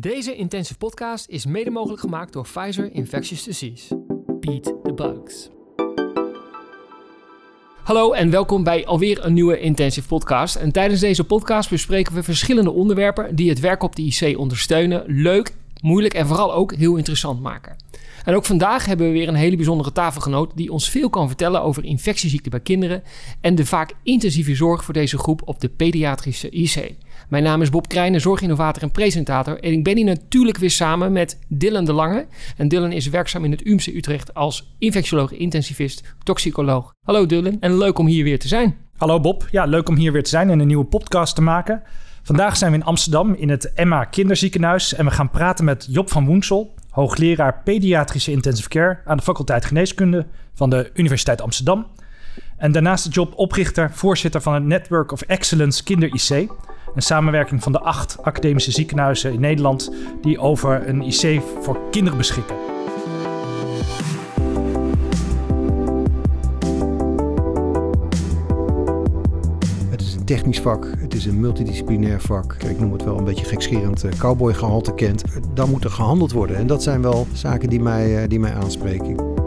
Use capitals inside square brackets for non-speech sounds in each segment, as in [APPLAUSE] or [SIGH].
Deze intensive podcast is mede mogelijk gemaakt door Pfizer Infectious Disease. Beat the bugs. Hallo en welkom bij alweer een nieuwe intensive podcast. En tijdens deze podcast bespreken we verschillende onderwerpen die het werk op de IC ondersteunen, leuk, moeilijk en vooral ook heel interessant maken. En ook vandaag hebben we weer een hele bijzondere tafelgenoot die ons veel kan vertellen over infectieziekten bij kinderen en de vaak intensieve zorg voor deze groep op de pediatrische IC. Mijn naam is Bob Krijnen, zorginnovator en presentator. En ik ben hier natuurlijk weer samen met Dylan de Lange. En Dylan is werkzaam in het UMC Utrecht als infectioloog, intensivist, toxicoloog. Hallo Dylan en leuk om hier weer te zijn. Hallo Bob, ja leuk om hier weer te zijn en een nieuwe podcast te maken. Vandaag zijn we in Amsterdam in het Emma Kinderziekenhuis en we gaan praten met Job van Woensel, hoogleraar pediatrische intensive care aan de faculteit geneeskunde van de Universiteit Amsterdam. En daarnaast de job oprichter, voorzitter van het Network of Excellence Kinder IC. Een samenwerking van de acht academische ziekenhuizen in Nederland die over een IC voor kinderen beschikken. Het is een technisch vak, het is een multidisciplinair vak. Ik noem het wel een beetje gekscherend uh, cowboygehalte kent. Dan moet er gehandeld worden en dat zijn wel zaken die mij, uh, die mij aanspreken.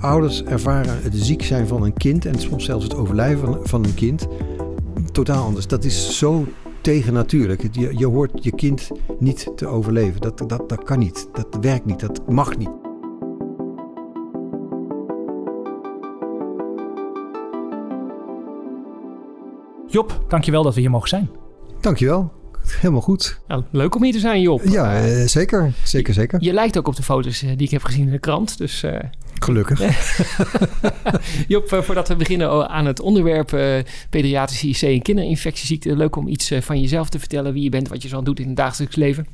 Ouders ervaren het ziek zijn van een kind en soms zelfs het overlijden van een kind totaal anders. Dat is zo tegennatuurlijk. Je, je hoort je kind niet te overleven. Dat, dat, dat kan niet. Dat werkt niet. Dat mag niet. Job, dankjewel dat we hier mogen zijn. Dankjewel. Helemaal goed. Nou, leuk om hier te zijn, Job. Ja, uh, zeker. Zeker, zeker. Je, je, lijkt ook op de foto's uh, die ik heb gezien in de krant. Dus, uh... Gelukkig. [LAUGHS] Job, voordat we beginnen aan het onderwerp pediatrische IC en kinderinfectieziekten. Leuk om iets van jezelf te vertellen. Wie je bent, wat je zo doet in het dagelijks leven.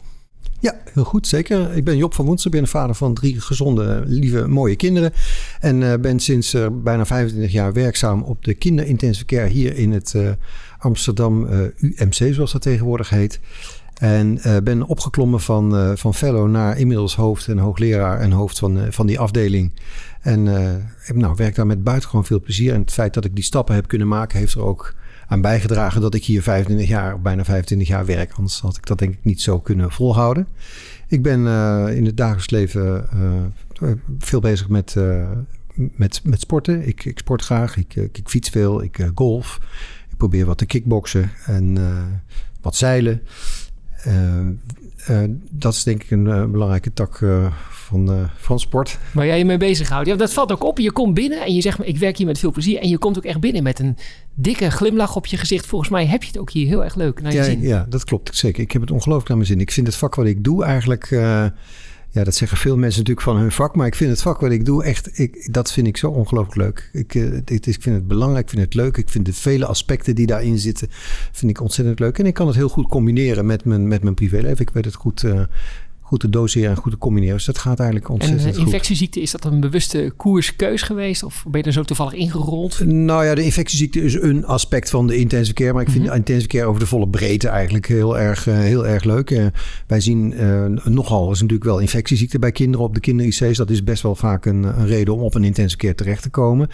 Ja, heel goed, zeker. Ik ben Job van Woensel, ben vader van drie gezonde, lieve, mooie kinderen. En uh, ben sinds uh, bijna 25 jaar werkzaam op de kinderintensive care hier in het uh, Amsterdam UMC, zoals dat tegenwoordig heet. En ben opgeklommen van, van fellow naar inmiddels hoofd en hoogleraar en hoofd van, van die afdeling. En nou, werk daar met buitengewoon veel plezier. En het feit dat ik die stappen heb kunnen maken, heeft er ook aan bijgedragen dat ik hier 25 jaar, bijna 25 jaar werk. Anders had ik dat denk ik niet zo kunnen volhouden. Ik ben uh, in het dagelijks leven uh, veel bezig met, uh, met, met sporten. Ik, ik sport graag, ik, ik, ik fiets veel, ik golf. Ik probeer wat te kickboksen en wat zeilen. Dat is denk ik een belangrijke tak van, van sport. Waar jij je mee bezighoudt. Ja, dat valt ook op. Je komt binnen en je zegt, ik werk hier met veel plezier. En je komt ook echt binnen met een dikke glimlach op je gezicht. Volgens mij heb je het ook hier heel erg leuk naar je ja, zin. Ja, dat klopt. Zeker. Ik heb het ongelooflijk naar mijn zin. Ik vind het vak wat ik doe eigenlijk... Ja, dat zeggen veel mensen natuurlijk van hun vak. Maar ik vind het vak wat ik doe echt... Ik, dat vind ik zo ongelooflijk leuk. Ik, uh, ik, vind het belangrijk, ik vind het leuk. Ik vind de vele aspecten die daarin zitten... vind ik ontzettend leuk. En ik kan het heel goed combineren met mijn, met mijn privéleven. Ik weet het goed... Uh, goed te doseren en goed te combineren. Dus dat gaat eigenlijk ontzettend en, uh, infectieziekte, is dat een bewuste koerskeus geweest? Of ben je er zo toevallig ingerold? Nou ja, de infectieziekte is een aspect van de intensive care. Maar ik vind mm -hmm. de intensive care over de volle breedte eigenlijk heel erg, uh, heel erg leuk. Uh, wij zien nogal, is natuurlijk wel infectieziekte bij kinderen op de kinder-IC's. Dat is best wel vaak een, een, reden om op een intensive care terecht te komen.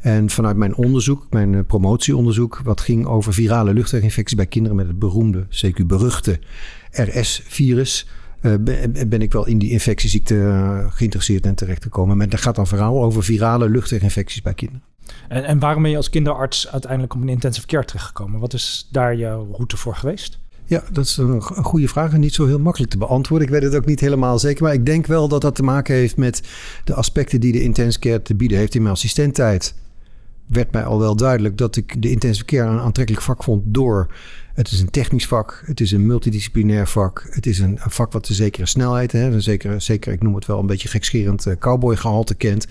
En vanuit mijn onderzoek, mijn promotieonderzoek... wat ging over virale luchtweginfecties bij kinderen... met het beroemde, zeker beruchte RS-virus... Uh, ben ik wel in die infectieziekte uh, geïnteresseerd en terecht gekomen. Maar dat gaat dan vooral over virale luchtweginfecties bij kinderen. En, en, waarom ben je als kinderarts uiteindelijk op een intensive care terechtgekomen? Wat is daar je route voor geweest? Ja, dat is een, goede vraag en niet zo heel makkelijk te beantwoorden. Ik weet het ook niet helemaal zeker, maar ik denk wel dat dat te maken heeft met de aspecten die de intensive care te bieden heeft in mijn assistententijd. Werd mij al wel duidelijk dat ik de intensive care een aantrekkelijk vak vond door het is een technisch vak, het is een multidisciplinair vak, het is een, een vak wat een zekere snelheid, hè, een zekere, zeker, ik noem het wel een beetje gekscherend uh, cowboygehalte kent,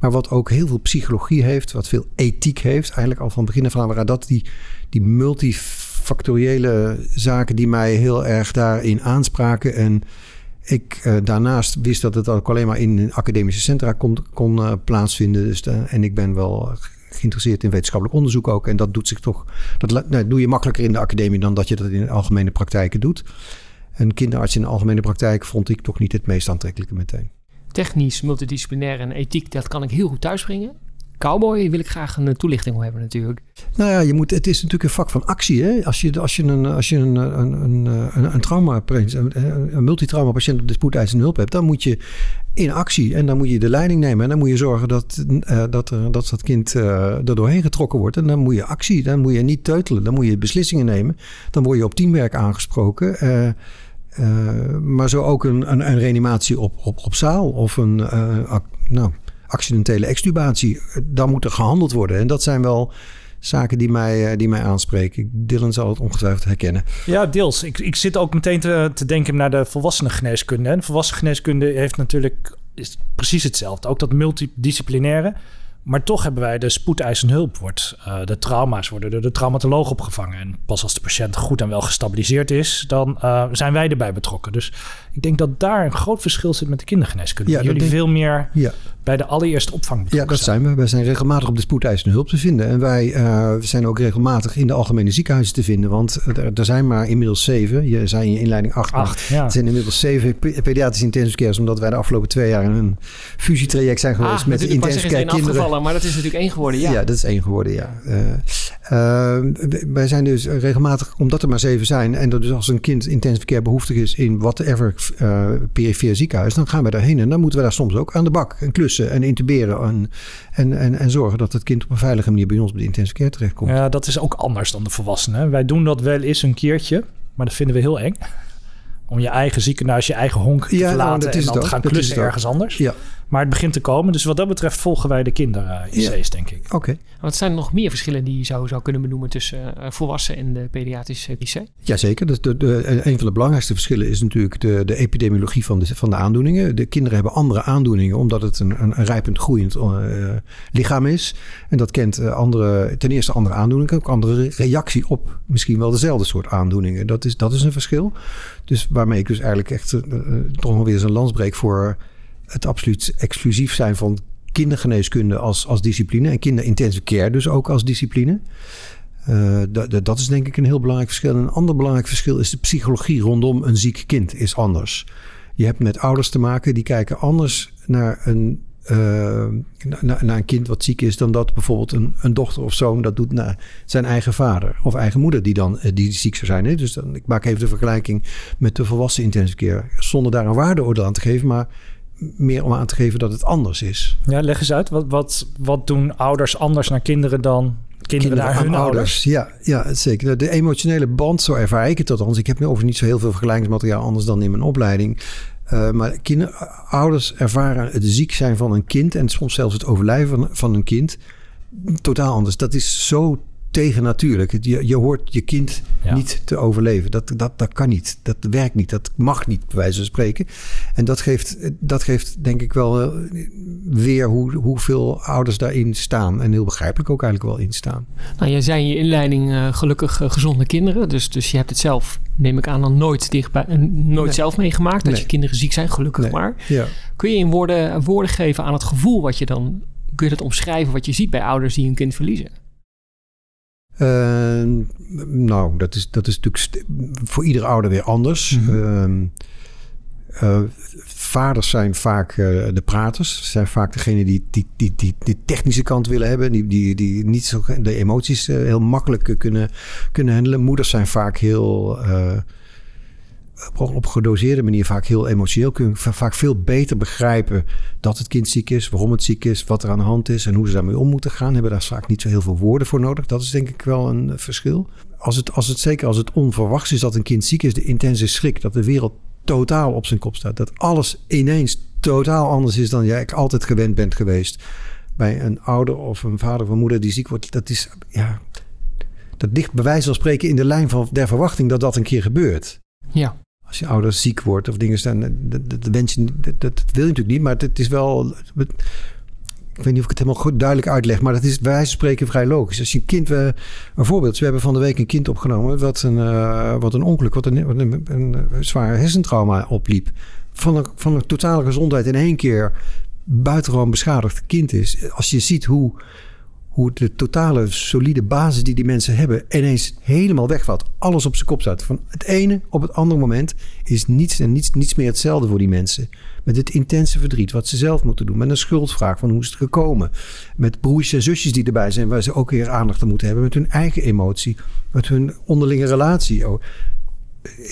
maar wat ook heel veel psychologie heeft, wat veel ethiek heeft, eigenlijk al van begin af aan, waar dat die, die multifactoriële zaken die mij heel erg daarin aanspraken en ik uh, daarnaast wist dat het ook alleen maar in academische centra kon, kon uh, plaatsvinden. Dus en ik ben wel geïnteresseerd in wetenschappelijk onderzoek ook. En dat doet zich toch. Dat nou, doe je makkelijker in de academie dan dat je dat in de algemene praktijken doet. Een kinderarts in de algemene praktijk vond ik toch niet het meest aantrekkelijke meteen. Technisch, multidisciplinair en ethiek, dat kan ik heel goed thuisbrengen. cowboy wil ik graag een toelichting op hebben natuurlijk. Nou ja, je moet, het is natuurlijk een vak van actie. Hè? Als, je, als je een, als je een, een, een, een, een trauma, een, een multitrauma patiënt op de spoedeisende hulp hebt, dan moet je in actie en dan moet je de leiding nemen. En dan moet je zorgen dat, uh, dat, uh, dat dat kind uh, er doorheen getrokken wordt. En dan moet je actie, dan moet je niet teutelen, dan moet je beslissingen nemen. Dan word je op teamwerk aangesproken. maar zo ook een, een, een, reanimatie op, op, op zaal of een nou, accidentele extubatie. Dan moet er gehandeld worden. En dat zijn wel zaken die mij, die mij aanspreken. Dylan zal het ongetwijfeld herkennen. Ja, deels. Ik, ik zit ook meteen te, te denken naar de volwassenengeneeskunde. En volwassenengeneeskunde heeft natuurlijk is precies hetzelfde. Ook dat multidisciplinaire. Maar toch hebben wij de spoedeisende hulp. Wordt, uh, de trauma's worden door de traumatoloog opgevangen. En pas als de patiënt goed en wel gestabiliseerd is, dan uh, zijn wij erbij betrokken. Dus ik denk dat daar een groot verschil zit met de kindergeneeskunde. Ja, Jullie denk... veel meer ja. bij de allereerste opvang Ja, dat zijn we. Wij zijn regelmatig op de spoedeisende hulp te vinden. En wij uh, zijn ook regelmatig in de algemene ziekenhuizen te vinden. Want er, er zijn maar inmiddels zeven. Je zei in je inleiding acht. acht ja. Er zijn inmiddels zeven pediatrische intensive cares. Omdat wij de afgelopen twee jaar in een fusietraject zijn geweest ah, met de intensive care kinderen maar dat is natuurlijk één geworden, ja. Ja, dat is één geworden, ja. Uh, uh, wij zijn dus regelmatig, omdat er maar zeven zijn... en dat dus als een kind intensive care behoeftig is... in whatever uh, perifere ziekenhuis, dan gaan we daarheen. En dan moeten we daar soms ook aan de bak en klussen en intuberen... en, en, en, en zorgen dat het kind op een veilige manier bij ons bij de intensive care terechtkomt. Ja, dat is ook anders dan de volwassenen. Wij doen dat wel eens een keertje, maar dat vinden we heel eng om je eigen ziekenhuis, je eigen honk te ja, nou, verlaten en dan gaan klussen ergens anders. Ja. Maar het begint te komen. Dus wat dat betreft volgen wij de kinder-IC's, denk ik. Oké. Wat zijn er nog meer verschillen die je zou, zou kunnen benoemen tussen uh, volwassen en de pediatrische IC? Jazeker. Dus de, de, een van de belangrijkste verschillen is natuurlijk de, de epidemiologie van de, van de aandoeningen. De kinderen hebben andere aandoeningen omdat het een, een, een rijpend groeiend uh, lichaam is. En dat kent andere, ten eerste andere aandoeningen, ook andere reactie op misschien wel dezelfde soort aandoeningen. Dat is, dat is een verschil. Dus waarmee ik dus eigenlijk echt toch nog weer eens een landsbreek voor het absoluut exclusief zijn van kindergeneeskunde als, als discipline. En kinderintensive care dus ook als discipline. Uh, dat is denk ik een heel belangrijk verschil. een ander belangrijk verschil is de psychologie rondom een ziek kind is anders. Je hebt met ouders te maken die kijken anders naar een, uh, naar, naar, een kind wat ziek is dan dat bijvoorbeeld een, een dochter of zoon dat doet naar zijn eigen vader of eigen moeder die dan uh, die ziek zou zijn. Hè? Dus dan, ik maak even de vergelijking met de volwassen intensive care. Zonder daar een waardeoordeel aan te geven, maar meer om aan te geven dat het anders is. Ja, leg eens uit. Wat, wat, wat doen ouders anders naar kinderen dan kinderen, naar hun ouders? Ja, ja, zeker. De emotionele band, zo ervaar ik het althans. Ik heb nu over niet zo heel veel vergelijkingsmateriaal anders dan in mijn opleiding. Uh, maar kinder, ouders ervaren het ziek zijn van een kind en soms zelfs het overlijden van, van een kind totaal anders. Dat is zo tegennatuurlijk. Je, je hoort je kind niet te overleven. Dat, dat, dat kan niet. Dat werkt niet. Dat mag niet, bij wijze van spreken. En dat geeft, dat geeft denk ik wel eh, weer hoe, hoeveel ouders daarin staan. En heel begrijpelijk ook eigenlijk wel in staan. Nou, jij zei in je inleiding uh, gelukkig uh, gezonde kinderen. Dus, dus je hebt het zelf, neem ik aan, dan nooit, dichtbij, nooit zelf meegemaakt. Dat je kinderen ziek zijn, gelukkig maar. Ja. Kun je in woorden, woorden geven aan het gevoel wat je dan... Kun je dat omschrijven wat je ziet bij ouders die hun kind verliezen? Uh, nou, dat is, dat is natuurlijk voor iedere ouder weer anders. Mm vaders zijn vaak uh, de praters. Zijn vaak degene die die, die, die, die technische kant willen hebben. Die, die, die niet zo de emoties heel makkelijk kunnen, kunnen handelen. Moeders zijn vaak heel op gedoseerde manier vaak heel emotioneel kunnen vaak veel beter begrijpen dat het kind ziek is, waarom het ziek is, wat er aan de hand is en hoe ze daarmee om moeten gaan. Hebben daar vaak niet zo heel veel woorden voor nodig. Dat is denk ik wel een verschil. Als het, als het zeker als het onverwachts is dat een kind ziek is, de intense schrik dat de wereld totaal op zijn kop staat, dat alles ineens totaal anders is dan jij altijd gewend bent geweest. Bij een ouder of een vader of een moeder die ziek wordt, dat is ja, dat ligt bij wijze van spreken in de lijn van der verwachting dat dat een keer gebeurt. Ja als je ouder ziek wordt of dingen staan, dat, dat, wens je, dat, wil je natuurlijk niet, maar het, is wel. Ik weet niet of ik het helemaal goed duidelijk uitleg, maar dat is van spreken vrij logisch. Als je een kind, we, een voorbeeld, we hebben van de week een kind opgenomen wat een, uh, wat een ongeluk, wat een, wat een, een, zwaar hersentrauma opliep. Van een, van een totale gezondheid in één keer buitengewoon beschadigd kind is. Als je ziet hoe hoe de totale solide basis die die mensen hebben ineens helemaal wegvalt. Alles op zijn kop staat. Van het ene op het andere moment is niets en niets, niets meer hetzelfde voor die mensen. Met het intense verdriet wat ze zelf moeten doen. Met een schuldvraag van hoe is het gekomen. Met broers en zusjes die erbij zijn waar ze ook weer aandacht aan moeten hebben. Met hun eigen emotie. Met hun onderlinge relatie. Oh,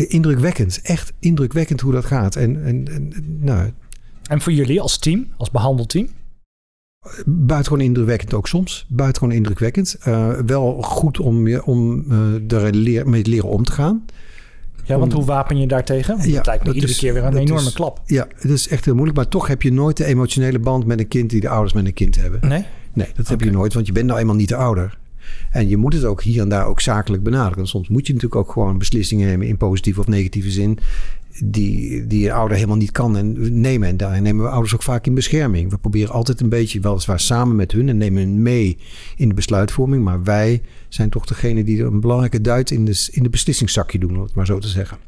indrukwekkend. Echt indrukwekkend hoe dat gaat. En, en, en nou, En voor jullie als team, als behandelteam? Buitengewoon indrukwekkend ook soms. Buitengewoon indrukwekkend. Uh, wel goed om, je, om uh, er leer, mee te leren om te gaan. Ja, want hoe wapen je daartegen? Want Ja, dat lijkt me dat iedere is- keer weer een enorme is- klap. Ja, het is echt heel moeilijk. Maar toch heb je nooit de emotionele band met een kind die de ouders met een kind hebben. Nee? Nee, dat heb je nooit, want je bent nou eenmaal niet de ouder. En je moet het ook hier en daar ook zakelijk benaderen. Soms moet je natuurlijk ook gewoon beslissingen nemen in positieve of negatieve zin. Die, die een ouder helemaal niet kan en nemen. En daar nemen we ouders ook vaak in bescherming. We proberen altijd een beetje, weliswaar samen met hun en nemen hun mee in de besluitvorming. Maar wij zijn toch degene die er een belangrijke duit in de, in de beslissingszakje doen, om het maar zo te zeggen.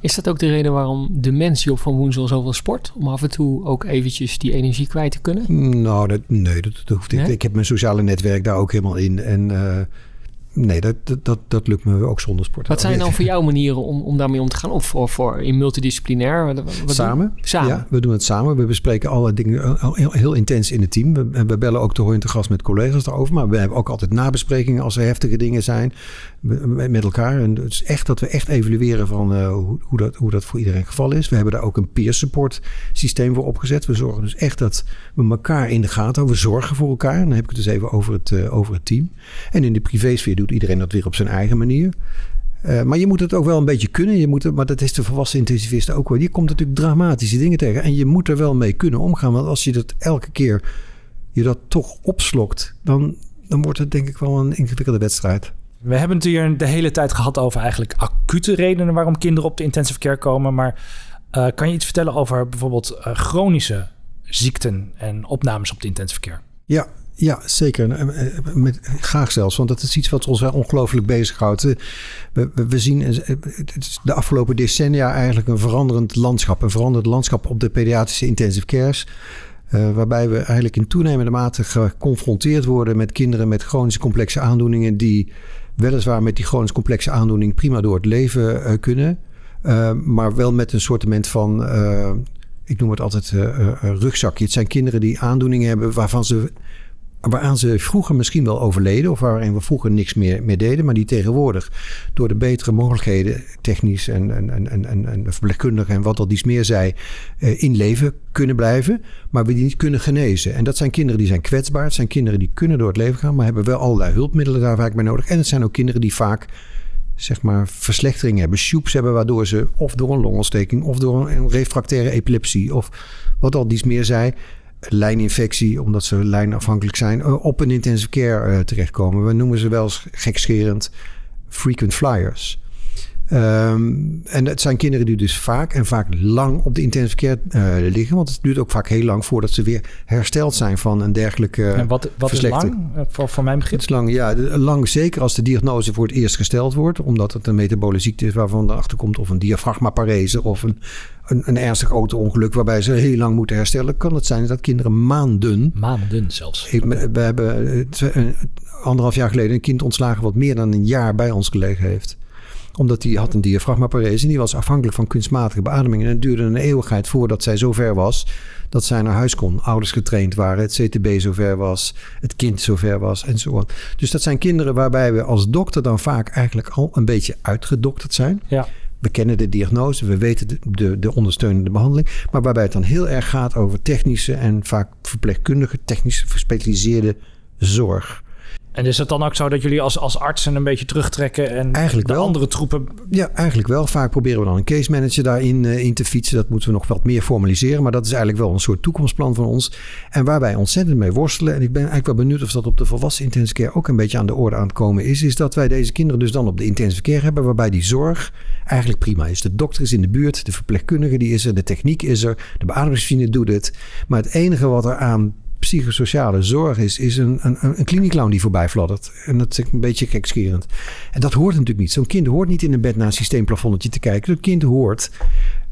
Is dat ook de reden waarom de mens Job van Woensel zoveel sport? Om af en toe ook eventjes die energie kwijt te kunnen? Nou, dat, nee, dat, dat hoeft niet. Nee? Ik heb mijn sociale netwerk daar ook helemaal in. En eh, nee, dat, dat, dat, lukt me ook zonder sport. Wat zijn dan voor [LAUGHS] jou manieren om, om daarmee om te gaan? Of voor, voor in multidisciplinair? Wat, wat doen- Samen? Samen. Ja, we doen het samen. We bespreken alle dingen heel, intens in het team. We, we bellen ook te hoor te gast met collega's daarover. Maar we hebben ook altijd nabesprekingen als er heftige dingen zijn met elkaar. En het is echt dat we echt evalueren van eh, hoe, hoe, dat, hoe dat voor iedereen het geval is. We hebben daar ook een peer support systeem voor opgezet. We zorgen dus echt dat we elkaar in de gaten houden. We zorgen voor elkaar. En dan heb ik het dus even over het, eh, over het team. En in de privésfeer doet iedereen dat weer op zijn eigen manier. Eh, maar je moet het ook wel een beetje kunnen. Je moet het, maar dat is de volwassen intensivist ook wel. Je komt natuurlijk dramatische dingen tegen. En je moet er wel mee kunnen omgaan. Want als je dat elke keer je dat toch opslokt, dan, dan wordt het denk ik wel een ingewikkelde wedstrijd. We hebben het hier de hele tijd gehad over eigenlijk acute redenen waarom kinderen op de intensive care komen. Maar eh, kan je iets vertellen over bijvoorbeeld eh, chronische ziekten en opnames op de intensive care? Ja, ja zeker. Eh, eh, Met, graag zelfs, want dat is iets wat ons ongelooflijk bezighoudt. Eh, We, we, zien eh, de afgelopen decennia eigenlijk een veranderend landschap. Een veranderd landschap op de pediatrische intensive cares. Eh, waarbij we eigenlijk in toenemende mate geconfronteerd worden met kinderen met chronische complexe aandoeningen. die weliswaar met die chronisch complexe aandoening prima door het leven eh, kunnen. Eh, maar wel met een soortement van. eh, ik noem het altijd eh, eh, rugzakje. Het zijn kinderen die aandoeningen hebben waarvan ze waaraan ze vroeger misschien wel overleden... of waarin we vroeger niks meer, deden... maar die tegenwoordig door de betere mogelijkheden... technisch en, en, en, en, en, verpleegkundig en wat al iets meer zei... eh, in leven kunnen blijven... maar we die niet kunnen genezen. En dat zijn kinderen die zijn kwetsbaar. Het zijn kinderen die kunnen door het leven gaan... maar hebben wel allerlei hulpmiddelen daar vaak bij nodig. En het zijn ook kinderen die vaak zeg maar verslechtering hebben, shoops hebben, waardoor ze of door een longontsteking of door een refractaire epilepsie of wat al iets meer zei, lijninfectie, omdat ze lijnafhankelijk zijn, eh, op een intensive care eh, terechtkomen. We noemen ze wel eens gekscherend frequent flyers. Ehm, en het zijn kinderen die dus vaak en vaak lang op de intensive care eh, liggen. Want het duurt ook vaak heel lang voordat ze weer hersteld zijn van een dergelijke en wat, wat is lang eh, voor, voor mijn begrip? Het is lang, ja, lang zeker als de diagnose voor het eerst gesteld wordt, omdat het een metabole ziekte is waarvan erachter komt, of een diafragmaparese of een, een, een ernstig auto-ongeluk waarbij ze heel lang moeten herstellen, kan het zijn dat kinderen maanden. Maanden zelfs. Ik, we hebben eh, anderhalf jaar geleden een kind ontslagen wat meer dan een jaar bij ons gelegen heeft omdat die had een diafragmaparese en die was afhankelijk van kunstmatige beademing. En het duurde een eeuwigheid voordat zij zover was dat zij naar huis kon. Ouders getraind waren, het CTB zover was, het kind zover was en zo. Dus dat zijn kinderen waarbij we als dokter dan vaak eigenlijk al een beetje uitgedokterd zijn. Ja. We kennen de diagnose, we weten de, de, de ondersteunende behandeling. Maar waarbij het dan heel erg gaat over technische en vaak verpleegkundige, technisch gespecialiseerde zorg. En is het dan ook zo dat jullie als, als artsen een beetje terugtrekken en Eigenlijk de wel. andere troepen... Ja, eigenlijk wel. Vaak proberen we dan een case manager daarin eh, in te fietsen. Dat moeten we nog wat meer formaliseren. Maar dat is eigenlijk wel een soort toekomstplan van ons. En waar wij ontzettend mee worstelen. En ik ben eigenlijk wel benieuwd of dat op de volwassen intensive care ook een beetje aan de orde aan het komen is. Is dat wij deze kinderen dus dan op de intensive care hebben. Waarbij die zorg eigenlijk prima is. De dokter is in de buurt. De verpleegkundige die is er. De techniek is er. De beademingsmachine doet het. Maar het enige wat er aan psychosociale zorg is, is een, een, een die voorbij fladdert. En dat is een beetje gekscherend. En dat hoort natuurlijk niet. Zo'n kind hoort niet in een bed naar een systeemplafonnetje te kijken. Dat kind hoort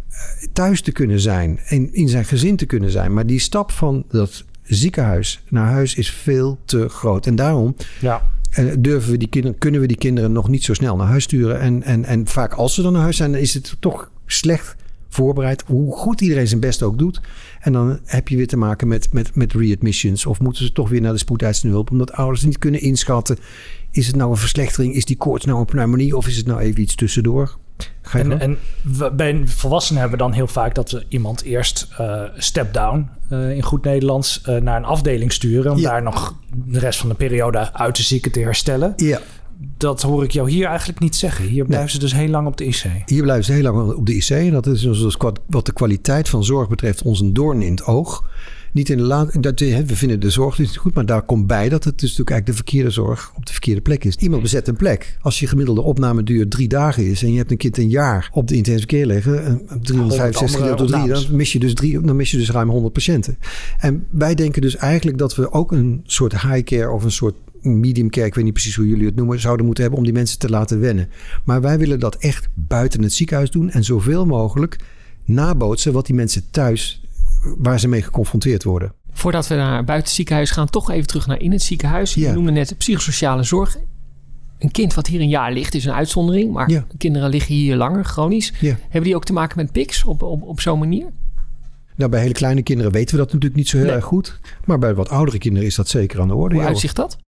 eh, thuis te kunnen zijn en in zijn gezin te kunnen zijn. Maar die stap van dat ziekenhuis naar huis is veel te groot. En daarom Ja. eh, durven we die kinderen, kunnen we die kinderen nog niet zo snel naar huis sturen. En, en, en vaak als ze dan naar huis zijn, dan is het toch slecht voorbereid. Hoe goed iedereen zijn best ook doet. En dan heb je weer te maken met, met, met readmissions. Of moeten ze toch weer naar de spoedeisende hulp. Omdat ouders niet kunnen inschatten. Is het nou een verslechtering? Is die koorts nou een pneumonie? Of is het nou even iets tussendoor? Ga je En, en we- bij volwassenen hebben we dan heel vaak dat we iemand eerst eh step down, eh, in goed Nederlands, eh, naar een afdeling sturen. Om Ja. daar nog de rest van de periode uit te zieken te herstellen. ja, Dat hoor ik jou hier eigenlijk niet zeggen. Hier blijven ze dus heel lang op de IC. hier blijven ze heel lang op de IC. En dat is dus wat- wat de kwaliteit van zorg betreft ons een doorn in het oog. Niet in de laat, dat, we vinden de zorg niet goed, maar daar komt bij dat het dus natuurlijk eigenlijk de verkeerde zorg op de verkeerde plek is. Iemand bezet een plek. Als je gemiddelde opnameduur drie dagen is en je hebt een kind een jaar op de intensive care liggen, eh, 365 andere gedeeld door drie, opnames. dan mis je dus drie, dan mis je dus ruim 100 patiënten. En wij denken dus eigenlijk dat we ook een soort high care of een soort medium care, ik weet niet precies hoe jullie het noemen, zouden moeten hebben om die mensen te laten wennen. Maar wij willen dat echt buiten het ziekenhuis doen en zoveel mogelijk nabootsen wat die mensen thuis, waar ze mee geconfronteerd worden. Voordat we naar buiten het ziekenhuis gaan, toch even terug naar in het ziekenhuis. Je Ja. noemde net psychosociale zorg. Een kind wat hier een jaar ligt is een uitzondering. Maar Ja. kinderen liggen hier langer, chronisch. Ja. Hebben die ook te maken met PICS op, op, op zo'n manier? Nou, bij hele kleine kinderen weten we dat natuurlijk niet zo heel Nee. erg goed. Maar bij wat oudere kinderen is dat zeker aan de orde. Hoe ja, uitzicht dat?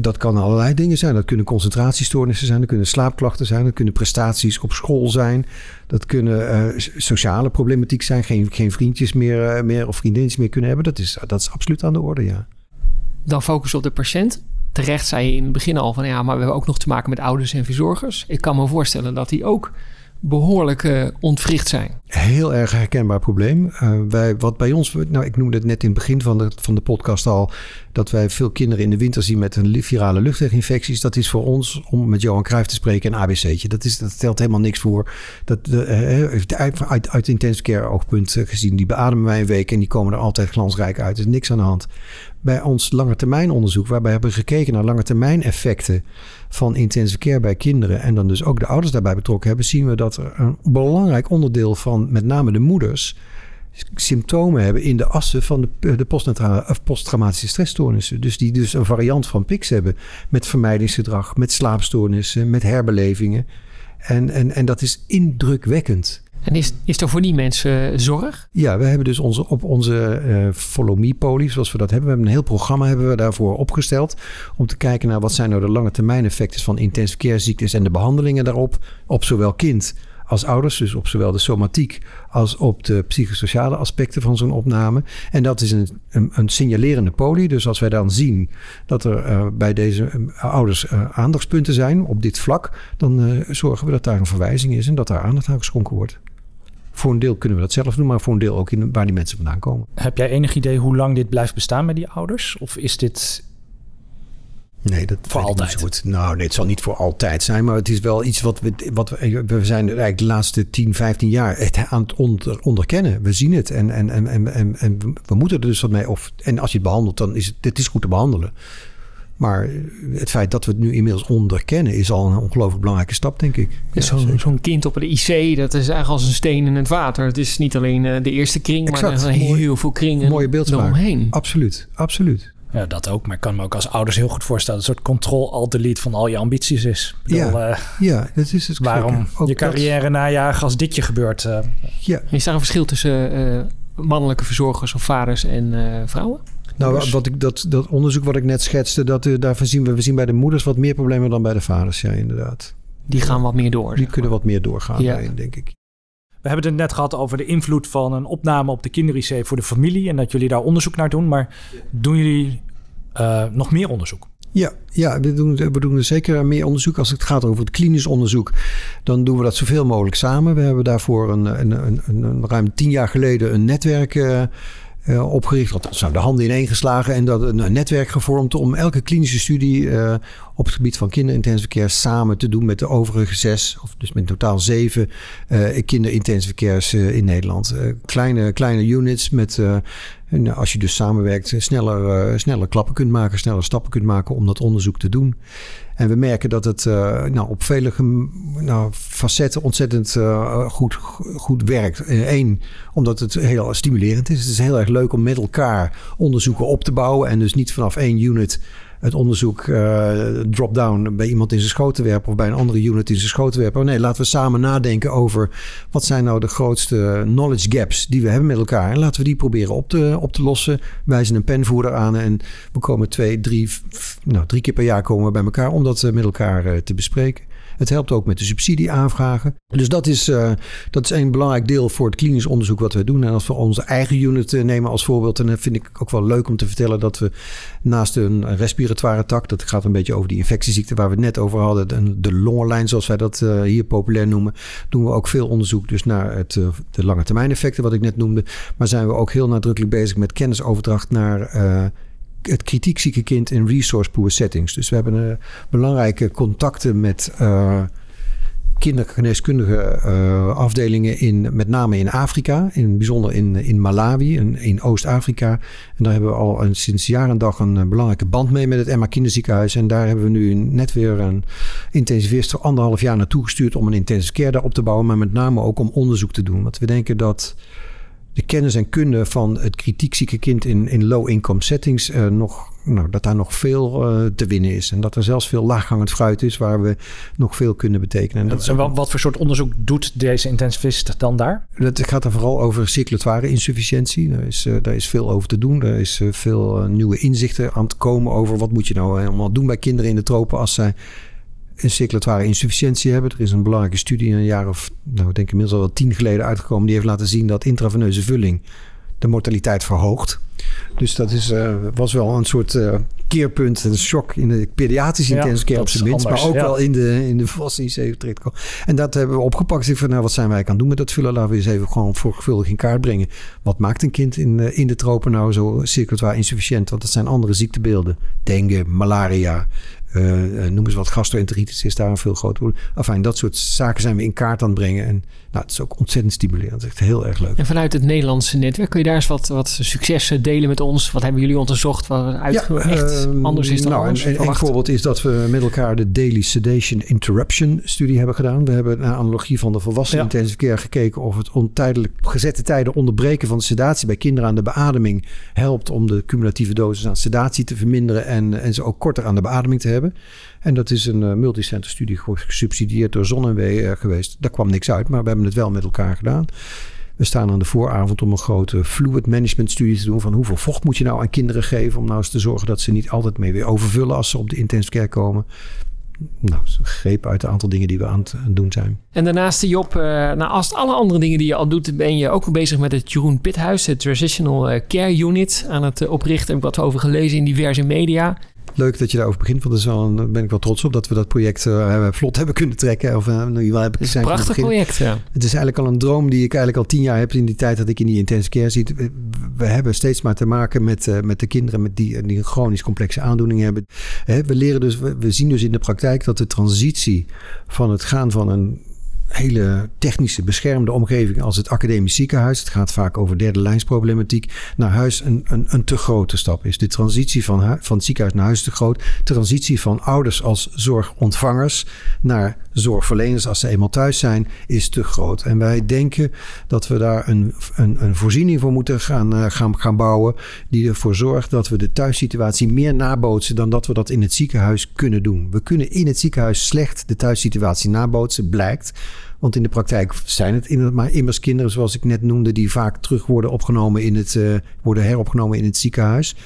Dat kan allerlei dingen zijn. Dat kunnen concentratiestoornissen zijn, dat kunnen slaapklachten zijn, dat kunnen prestaties op school zijn, dat kunnen eh, sociale problematiek zijn, geen, geen vriendjes meer, eh, meer of vriendinnetjes meer kunnen hebben. Dat is, dat is absoluut aan de orde, ja. Dan focus op de patiënt. Terecht zei je in het begin al van ja, maar we hebben ook nog te maken met ouders en verzorgers. Ik kan me voorstellen dat die ook behoorlijk eh, ontwricht zijn. Heel erg herkenbaar probleem. Eh, wij, wat bij ons, nou, ik noemde het net in het begin van de, van de podcast al, dat wij veel kinderen in de winter zien met een virale luchtweginfecties. Dat is voor ons, om met Johan Cruijff te spreken, een ABC'tje. Dat, is, dat stelt helemaal niks voor. Dat, de, eh, uit, uit, uit intensive care oogpunt gezien, die beademen wij een week en die komen er altijd glansrijk uit. Er is niks aan de hand. Bij ons langetermijnonderzoek, waarbij we hebben gekeken naar langetermijn effecten van intensive care bij kinderen en dan dus ook de ouders daarbij betrokken hebben, zien we dat er een belangrijk onderdeel van met name de moeders symptomen hebben in de assen van de, de posttraumatische stressstoornissen. Dus die dus een variant van PICS hebben met vermijdingsgedrag, met slaapstoornissen, met herbelevingen. En, en, en dat is indrukwekkend. En is, is er voor die mensen eh, zorg? Ja, we hebben dus onze, op onze eh Follow Me Poli, zoals we dat hebben. We hebben een heel programma hebben we daarvoor opgesteld. Om te kijken naar wat zijn nou de lange termijn effecten van intensive care en de behandelingen daarop. Op zowel kind als ouders. Dus op zowel de somatiek als op de psychosociale aspecten van zo'n opname. En dat is een, een, een signalerende poli. Dus als wij dan zien dat er eh, bij deze ouders aandachtspunten zijn op dit vlak. Dan zorgen we dat daar een verwijzing is en dat daar aandacht aan geschonken wordt. Voor een deel kunnen we dat zelf doen, maar voor een deel ook in waar die mensen vandaan komen. Heb jij enig idee hoe lang dit blijft bestaan bij die ouders? Of is dit... Nee, dat Voor niet altijd? zo goed. Nou, nee, het zal niet voor altijd zijn, maar het is wel iets wat we, wat we, we zijn eigenlijk de laatste 10, 15 jaar het aan het onder, onderkennen. We zien het en, en, en, en, en, en we moeten er dus wat mee. Of, en als je het behandelt, dan is het, het is goed te behandelen. Maar het feit dat we het nu inmiddels onderkennen, is al een ongelooflijk belangrijke stap, denk ik. Dus Ja, zo'n kind op de IC, dat is eigenlijk als een steen in het water. Het is niet alleen eh, de eerste kring, maar er zijn Mooi- heel veel kringen mooie beeldspraak. eromheen. Absoluut, absoluut. Ja, dat ook. Maar ik kan me ook als ouders heel goed voorstellen... dat een soort control-alt-delete van al je ambities is. Bedoel, Ja, eh, Ja, dat is het. waarom gekke. Ook je dat- carrière najagen als dit je gebeurt. eh, ja, Is daar een verschil tussen eh, mannelijke verzorgers of vaders en eh, vrouwen? Nou, Dus- wat ik, dat, dat onderzoek wat ik net schetste, dat, eh, daarvan zien we, we zien bij de moeders wat meer problemen dan bij de vaders. Ja, inderdaad. Die gaan wat meer door. Die zeg kunnen maar. wat meer doorgaan Ja. daarin, denk ik. We hebben het net gehad over de invloed van een opname op de kinder-IC voor de familie. En dat jullie daar onderzoek naar doen. Maar doen jullie eh, nog meer onderzoek? Ja, ja we, doen, we doen er zeker meer onderzoek. Als het gaat over het klinisch onderzoek, dan doen we dat zoveel mogelijk samen. We hebben daarvoor een, een, een, een, ruim tien jaar geleden een netwerk eh, eh, opgericht. Althans, nou, de handen ineengeslagen en dat een, netwerk gevormd om elke klinische studie eh, op het gebied van kinderintensive care samen te doen met de overige zes, of dus met totaal zeven eh kinderintensive in Nederland. Kleine, kleine units met, En als je dus samenwerkt, sneller, sneller klappen kunt maken, sneller stappen kunt maken om dat onderzoek te doen. En we merken dat het nou, op vele nou, facetten ontzettend goed, goed werkt. Eén, omdat het heel stimulerend is. Het is heel erg leuk om met elkaar onderzoeken op te bouwen. En dus niet vanaf één unit het onderzoek uh, drop-down bij iemand in zijn schoot te werpen of bij een andere unit in zijn schoot te werpen. Oh nee, laten we samen nadenken over wat zijn nou de grootste knowledge gaps die we hebben met elkaar. En laten we die proberen op te, op te lossen. Wijzen een penvoerder aan en we komen twee, drie, nou, drie keer per jaar komen we bij elkaar om dat eh, met elkaar uh, te bespreken. Het helpt ook met de subsidieaanvragen. Dus dat is, uh, dat is een belangrijk deel voor het klinisch onderzoek wat we doen. En als we onze eigen unit eh, nemen als voorbeeld, dan vind ik ook wel leuk om te vertellen dat we naast een respiratoire tak, dat gaat een beetje over die infectieziekte waar we het net over hadden, de longenlijn zoals wij dat uh, hier populair noemen, doen we ook veel onderzoek dus naar het, de lange termijn effecten wat ik net noemde. Maar zijn we ook heel nadrukkelijk bezig met kennisoverdracht naar het kritiekzieke kind in resource poor settings. Dus we hebben uh, belangrijke contacten met uh, kindergeneeskundige uh, afdelingen in met name in Afrika, in bijzonder in, in Malawi en in Oost-Afrika. En daar hebben we al sinds jaar en dag een belangrijke band mee met het Emma Kinderziekenhuis. En daar hebben we nu net weer een intensivist voor anderhalf jaar naartoe gestuurd om een intensive care daar op te bouwen, maar met name ook om onderzoek te doen. Want we denken dat de kennis en kunde van het kritiekzieke kind in, in low-income settings uh, nog, nou, dat daar nog veel uh, te winnen is. En dat er zelfs veel laaghangend fruit is waar we nog veel kunnen betekenen. En, dat en wat, wat, voor soort onderzoek doet deze intensivist dan daar? Het gaat er vooral over circulatoire insufficiëntie. Daar is, uh, daar is veel over te doen. Er is veel nieuwe inzichten aan het komen over wat moet je nou helemaal doen bij kinderen in de tropen als zij een circulatoire insufficiëntie hebben. Er is een belangrijke studie een jaar of, nou, ik denk inmiddels al wel tien geleden uitgekomen. Die heeft laten zien dat intraveneuze vulling de mortaliteit verhoogt. Dus dat is, uh, was wel een soort uh, keerpunt, een shock in de pediatrische ja, intensive care op zijn minst. Maar ook ja. wel in de, in de volwassen En dat hebben we opgepakt. Ik van, nou, wat zijn wij aan doen met dat vullen? Laten we eens even gewoon voorgevuldig in kaart brengen. Wat maakt een kind in, uh, in de tropen nou zo circulatoire insufficiënt? Want dat zijn andere ziektebeelden. Dengue, malaria, noem eens wat, gastroenteritis is daar een veel groter probleem. Dat soort zaken zijn we in kaart aan het brengen. En nou, het is ook ontzettend stimulerend. Het is echt heel erg leuk. En vanuit het Nederlandse netwerk, kun je daar eens wat, wat successen delen met ons? Wat hebben jullie onderzocht wat uit, ja, echt uh, anders is dan nou, anders een, een voorbeeld is dat we met elkaar de Daily Sedation Interruption studie hebben gedaan. We hebben naar analogie van de volwassen ja. intensive care gekeken of het ontijdelijk gezette tijden onderbreken van de sedatie bij kinderen aan de beademing helpt om de cumulatieve dosis aan sedatie te verminderen en, en ze ook korter aan de beademing te hebben. En dat is een uh, multicenter studie gesubsidieerd door ZonNW uh, geweest. Daar kwam niks uit, maar we hebben het wel met elkaar gedaan. We staan aan de vooravond om een grote fluid management studie te doen. Van hoeveel vocht moet je nou aan kinderen geven. Om nou eens te zorgen dat ze niet altijd mee weer overvullen als ze op de intensive care komen. Nou, een greep uit een aantal dingen die we aan het doen zijn. En daarnaast, Job, uh, naast alle andere dingen die je al doet, ben je ook bezig met het Jeroen Pithuis, het Transitional Care Unit, aan het oprichten. Heb ik wat over gelezen in diverse media leuk dat je daarover begint. Want daar ben ik wel trots op dat we dat project uh, vlot hebben kunnen trekken. Of, uh, nu heb ik, het is een prachtig project, ja. Het is eigenlijk al een droom die ik eigenlijk al tien jaar heb in die tijd dat ik in die intensive care zit. We hebben steeds maar te maken met, uh, met de kinderen met die, die een chronisch complexe aandoening hebben. Hè, we leren dus, we, we zien dus in de praktijk dat de transitie van het gaan van een hele technische beschermde omgeving als het academisch ziekenhuis. Het gaat vaak over derde lijnsproblematiek. Naar huis een, een, een te grote stap is. De transitie van, van het ziekenhuis naar huis te groot. Transitie van ouders als zorgontvangers naar zorgverleners als ze eenmaal thuis zijn is te groot. En wij denken dat we daar een, een, een voorziening voor moeten gaan, uh, gaan, gaan bouwen. Die ervoor zorgt dat we de thuissituatie meer nabootsen dan dat we dat in het ziekenhuis kunnen doen. We kunnen in het ziekenhuis slecht de thuissituatie nabootsen, blijkt. Want in de praktijk zijn het maar immers kinderen, zoals ik net noemde, die vaak terug worden opgenomen in het, uh, worden heropgenomen in het ziekenhuis.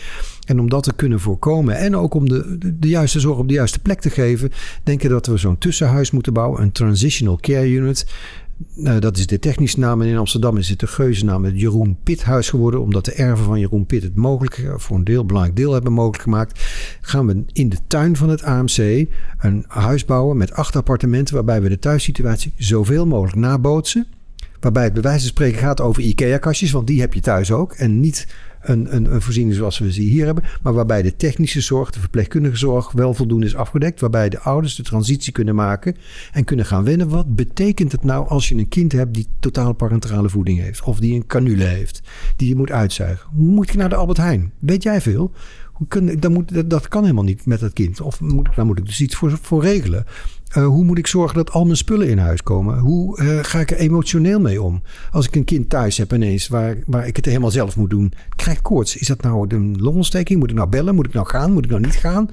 En om dat te kunnen voorkomen en ook om de, de, de juiste zorg op de juiste plek te geven, denken dat we zo'n tussenhuis moeten bouwen, een transitional care unit. Nou, dat is de technische naam. En in Amsterdam is het de geuzennaam het Jeroen Pithuis geworden. Omdat de erven van Jeroen Pit het mogelijk, voor een deel, belangrijk deel hebben mogelijk gemaakt. Gaan we in de tuin van het AMC een huis bouwen met acht appartementen. Waarbij we de thuissituatie zoveel mogelijk nabootsen. Waarbij het bij wijze van spreken gaat over IKEA-kastjes, want die heb je thuis ook. En niet een, een, een voorziening zoals we ze hier hebben. Maar waarbij de technische zorg, de verpleegkundige zorg wel voldoende is afgedekt. Waarbij de ouders de transitie kunnen maken en kunnen gaan wennen. Wat betekent het nou als je een kind hebt die totaal parenterale voeding heeft? Of die een canule heeft, die je moet uitzuigen? Hoe moet ik naar de Albert Heijn? Weet jij veel? Kun, dat, moet, dat kan helemaal niet met dat kind. Of moet, daar moet ik dus iets voor, voor regelen. Uh, hoe moet ik zorgen dat al mijn spullen in huis komen? Hoe uh, ga ik er emotioneel mee om? Als ik een kind thuis heb ineens waar, waar ik het helemaal zelf moet doen. Krijg koorts. Is dat nou een longontsteking? Moet ik nou bellen? Moet ik nou gaan? Moet ik nou niet gaan?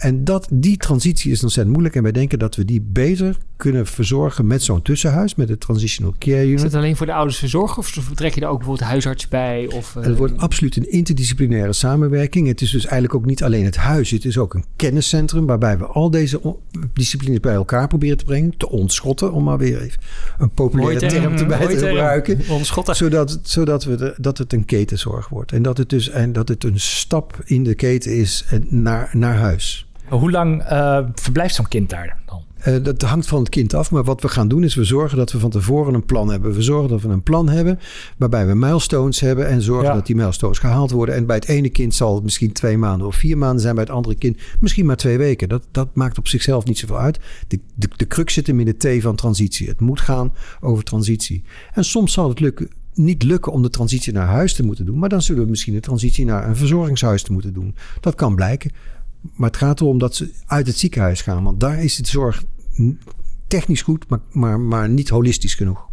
En dat, die transitie is ontzettend moeilijk. En wij denken dat we die beter kunnen verzorgen met zo'n tussenhuis, met de Transitional Care Unit. Is het alleen voor de ouders verzorgen of trek je er ook bijvoorbeeld huisarts bij? Of, uh... Het wordt absoluut een interdisciplinaire samenwerking. Het is dus eigenlijk ook niet alleen het huis. Het is ook een kenniscentrum waarbij we al deze disciplines bij elkaar proberen te brengen. Te ontschotten, om maar weer even een populaire term te bij te gebruiken. Ontschotten. Zodat, zodat, we de, dat het een ketenzorg wordt. En dat het dus en dat het een stap in de keten is naar, naar huis. Hoe lang uh, verblijft zo'n kind daar dan? Uh, dat hangt van het kind af. Maar wat we gaan doen is we zorgen dat we van tevoren een plan hebben. We zorgen dat we een plan hebben waarbij we milestones hebben. En zorgen ja. dat die milestones gehaald worden. En bij het ene kind zal het misschien twee maanden of vier maanden zijn. Bij het andere kind misschien maar twee weken. Dat, dat maakt op zichzelf niet zoveel uit. De, de, de crux zit hem in de T van transitie. Het moet gaan over transitie. En soms zal het lukken niet lukken om de transitie naar huis te moeten doen. Maar dan zullen we misschien de transitie naar een verzorgingshuis te moeten doen. Dat kan blijken. Maar het gaat erom dat ze uit het ziekenhuis gaan. Want daar is het zorg technisch goed, maar, maar, maar niet holistisch genoeg.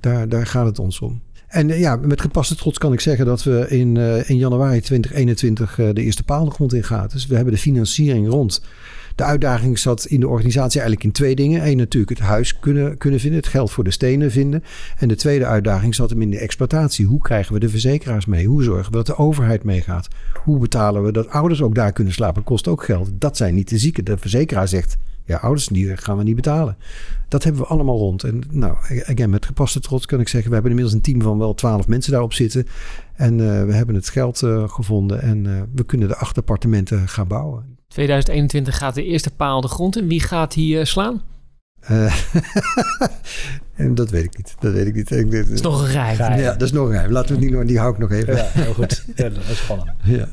Daar, daar gaat het ons om. En ja, met gepaste trots kan ik zeggen dat we in, uh, in januari 2021 uh, de eerste paal de grond in gaat. Dus we hebben de financiering rond. De uitdaging zat in de organisatie eigenlijk in twee dingen. Eén natuurlijk het huis kunnen, kunnen vinden, het geld voor de stenen vinden. En de tweede uitdaging zat hem in de exploitatie. Hoe krijgen we de verzekeraars mee? Hoe zorgen we dat de overheid meegaat? Hoe betalen we dat ouders ook daar kunnen slapen? Kost ook geld. Dat zijn niet de zieken. De verzekeraar zegt, ja, ouders die gaan we niet betalen. Dat hebben we allemaal rond. En nou, again, met gepaste trots kan ik zeggen... we hebben inmiddels een team van wel twaalf mensen daarop zitten. En uh, we hebben het geld uh, gevonden. En uh, we kunnen de acht appartementen gaan bouwen. 2021 gaat de eerste paal de grond in. Wie gaat hier slaan? [LAUGHS] en dat weet ik niet. Dat weet ik niet. Dat is nog een geheim. Ja, dat is nog een geheim. Laten we het niet Die hou ik nog even. Ja, heel goed. Ja, dat is spannend. [LAUGHS] Ja.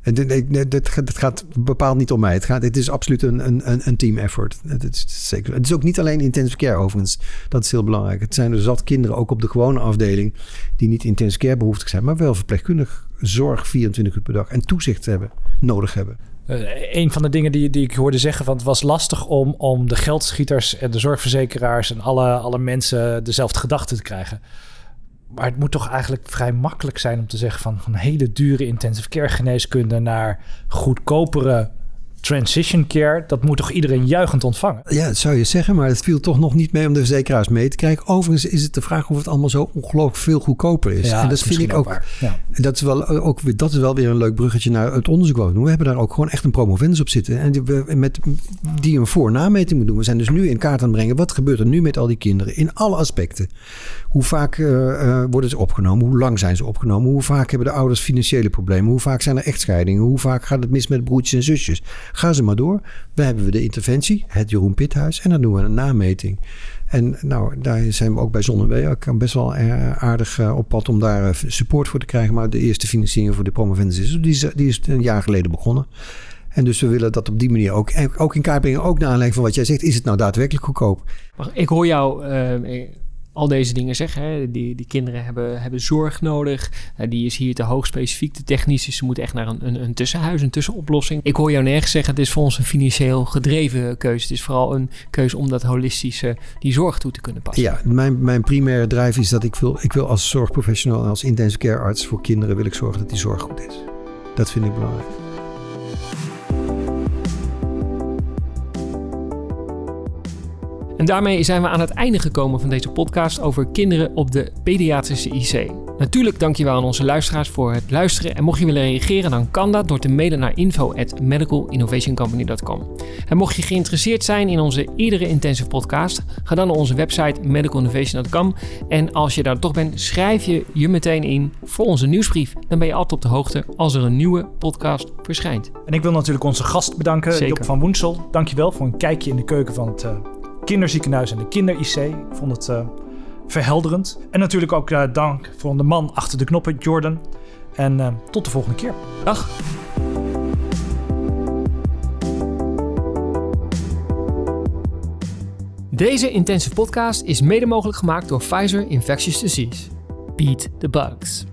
En dit, dit, gaat bepaald niet om mij. Het, gaat, het is absoluut een, een, een team effort. Het is, zeker. het is ook niet alleen intensive care overigens. Dat is heel belangrijk. Het zijn er zat kinderen ook op de gewone afdeling... die niet intensive care behoeftig zijn... maar wel verpleegkundig zorg 24 uur per dag... en toezicht hebben, nodig hebben. Uh, een van de dingen die, die ik hoorde zeggen, van het was lastig om, om de geldschieters en de zorgverzekeraars en alle, alle mensen dezelfde gedachten te krijgen. Maar het moet toch eigenlijk vrij makkelijk zijn om te zeggen van, van hele dure intensive care geneeskunde naar goedkopere transition care, dat moet toch iedereen juichend ontvangen? Ja, dat zou je zeggen, maar het viel toch nog niet mee om de verzekeraars mee te krijgen. Overigens is het de vraag of het allemaal zo ongelooflijk veel goedkoper is. Ja, en dat, vind ik ook. Ja. Dat, is wel, ook weer, dat is wel weer een leuk bruggetje naar het onderzoek wat we doen. We hebben daar ook gewoon echt een promovendus op zitten. En die, met, die een voor-nameting moet doen. We zijn dus nu in kaart aan het brengen. Wat gebeurt er nu met al die kinderen? In alle aspecten. Hoe vaak uh, uh, worden ze opgenomen? Hoe lang zijn ze opgenomen? Hoe vaak hebben de ouders financiële problemen? Hoe vaak zijn er echtscheidingen? Hoe vaak gaat het mis met broertjes en zusjes? Ga ze maar door. We hebben we de interventie, het Jeroen Pithuis. En dan doen we een nameting. En nou, daar zijn we ook bij Zonnewee ook best wel aardig op pad om daar support voor te krijgen. Maar de eerste financiering voor de promovendus is, die is, die is een jaar geleden begonnen. En dus we willen dat op die manier ook, ook in kaart brengen. Ook naar aanleiding van wat jij zegt. Is het nou daadwerkelijk goedkoop? Ik hoor jou... al deze dingen zeggen. Hè. Die, die kinderen hebben, hebben zorg nodig. Uh, die is hier te hoog specifiek, te technisch. Dus ze moeten echt naar een, een, een, tussenhuis, een tussenoplossing. Ik hoor jou nergens zeggen, het is voor ons een financieel gedreven keuze. Het is vooral een keuze om dat holistische, die zorg toe te kunnen passen. Ja, mijn, mijn primaire drive is dat ik wil, ik wil als zorgprofessional en als intensive care arts voor kinderen wil ik zorgen dat die zorg goed is. Dat vind ik belangrijk. En daarmee zijn we aan het einde gekomen van deze podcast over kinderen op de pediatrische IC. Natuurlijk dankjewel aan onze luisteraars voor het luisteren. En mocht je willen reageren, dan kan dat door te mailen naar info@medicalinnovationcompany.com. En mocht je geïnteresseerd zijn in onze iedere intensive podcast, ga dan naar onze website medicalinnovation.com. En als je daar toch bent, schrijf je je meteen in voor onze nieuwsbrief. Dan ben je altijd op de hoogte als er een nieuwe podcast verschijnt. En ik wil natuurlijk onze gast bedanken, Zeker. Job van Woensel. Dankjewel voor een kijkje in de keuken van het uh, kinderziekenhuis en de kinder-IC. Ik vond het uh, verhelderend. En natuurlijk ook uh, dank voor de man achter de knoppen, Jordan. En eh, tot de volgende keer. Dag. Deze intensive podcast is mede mogelijk gemaakt door Pfizer Infectious Disease. Beat the bugs.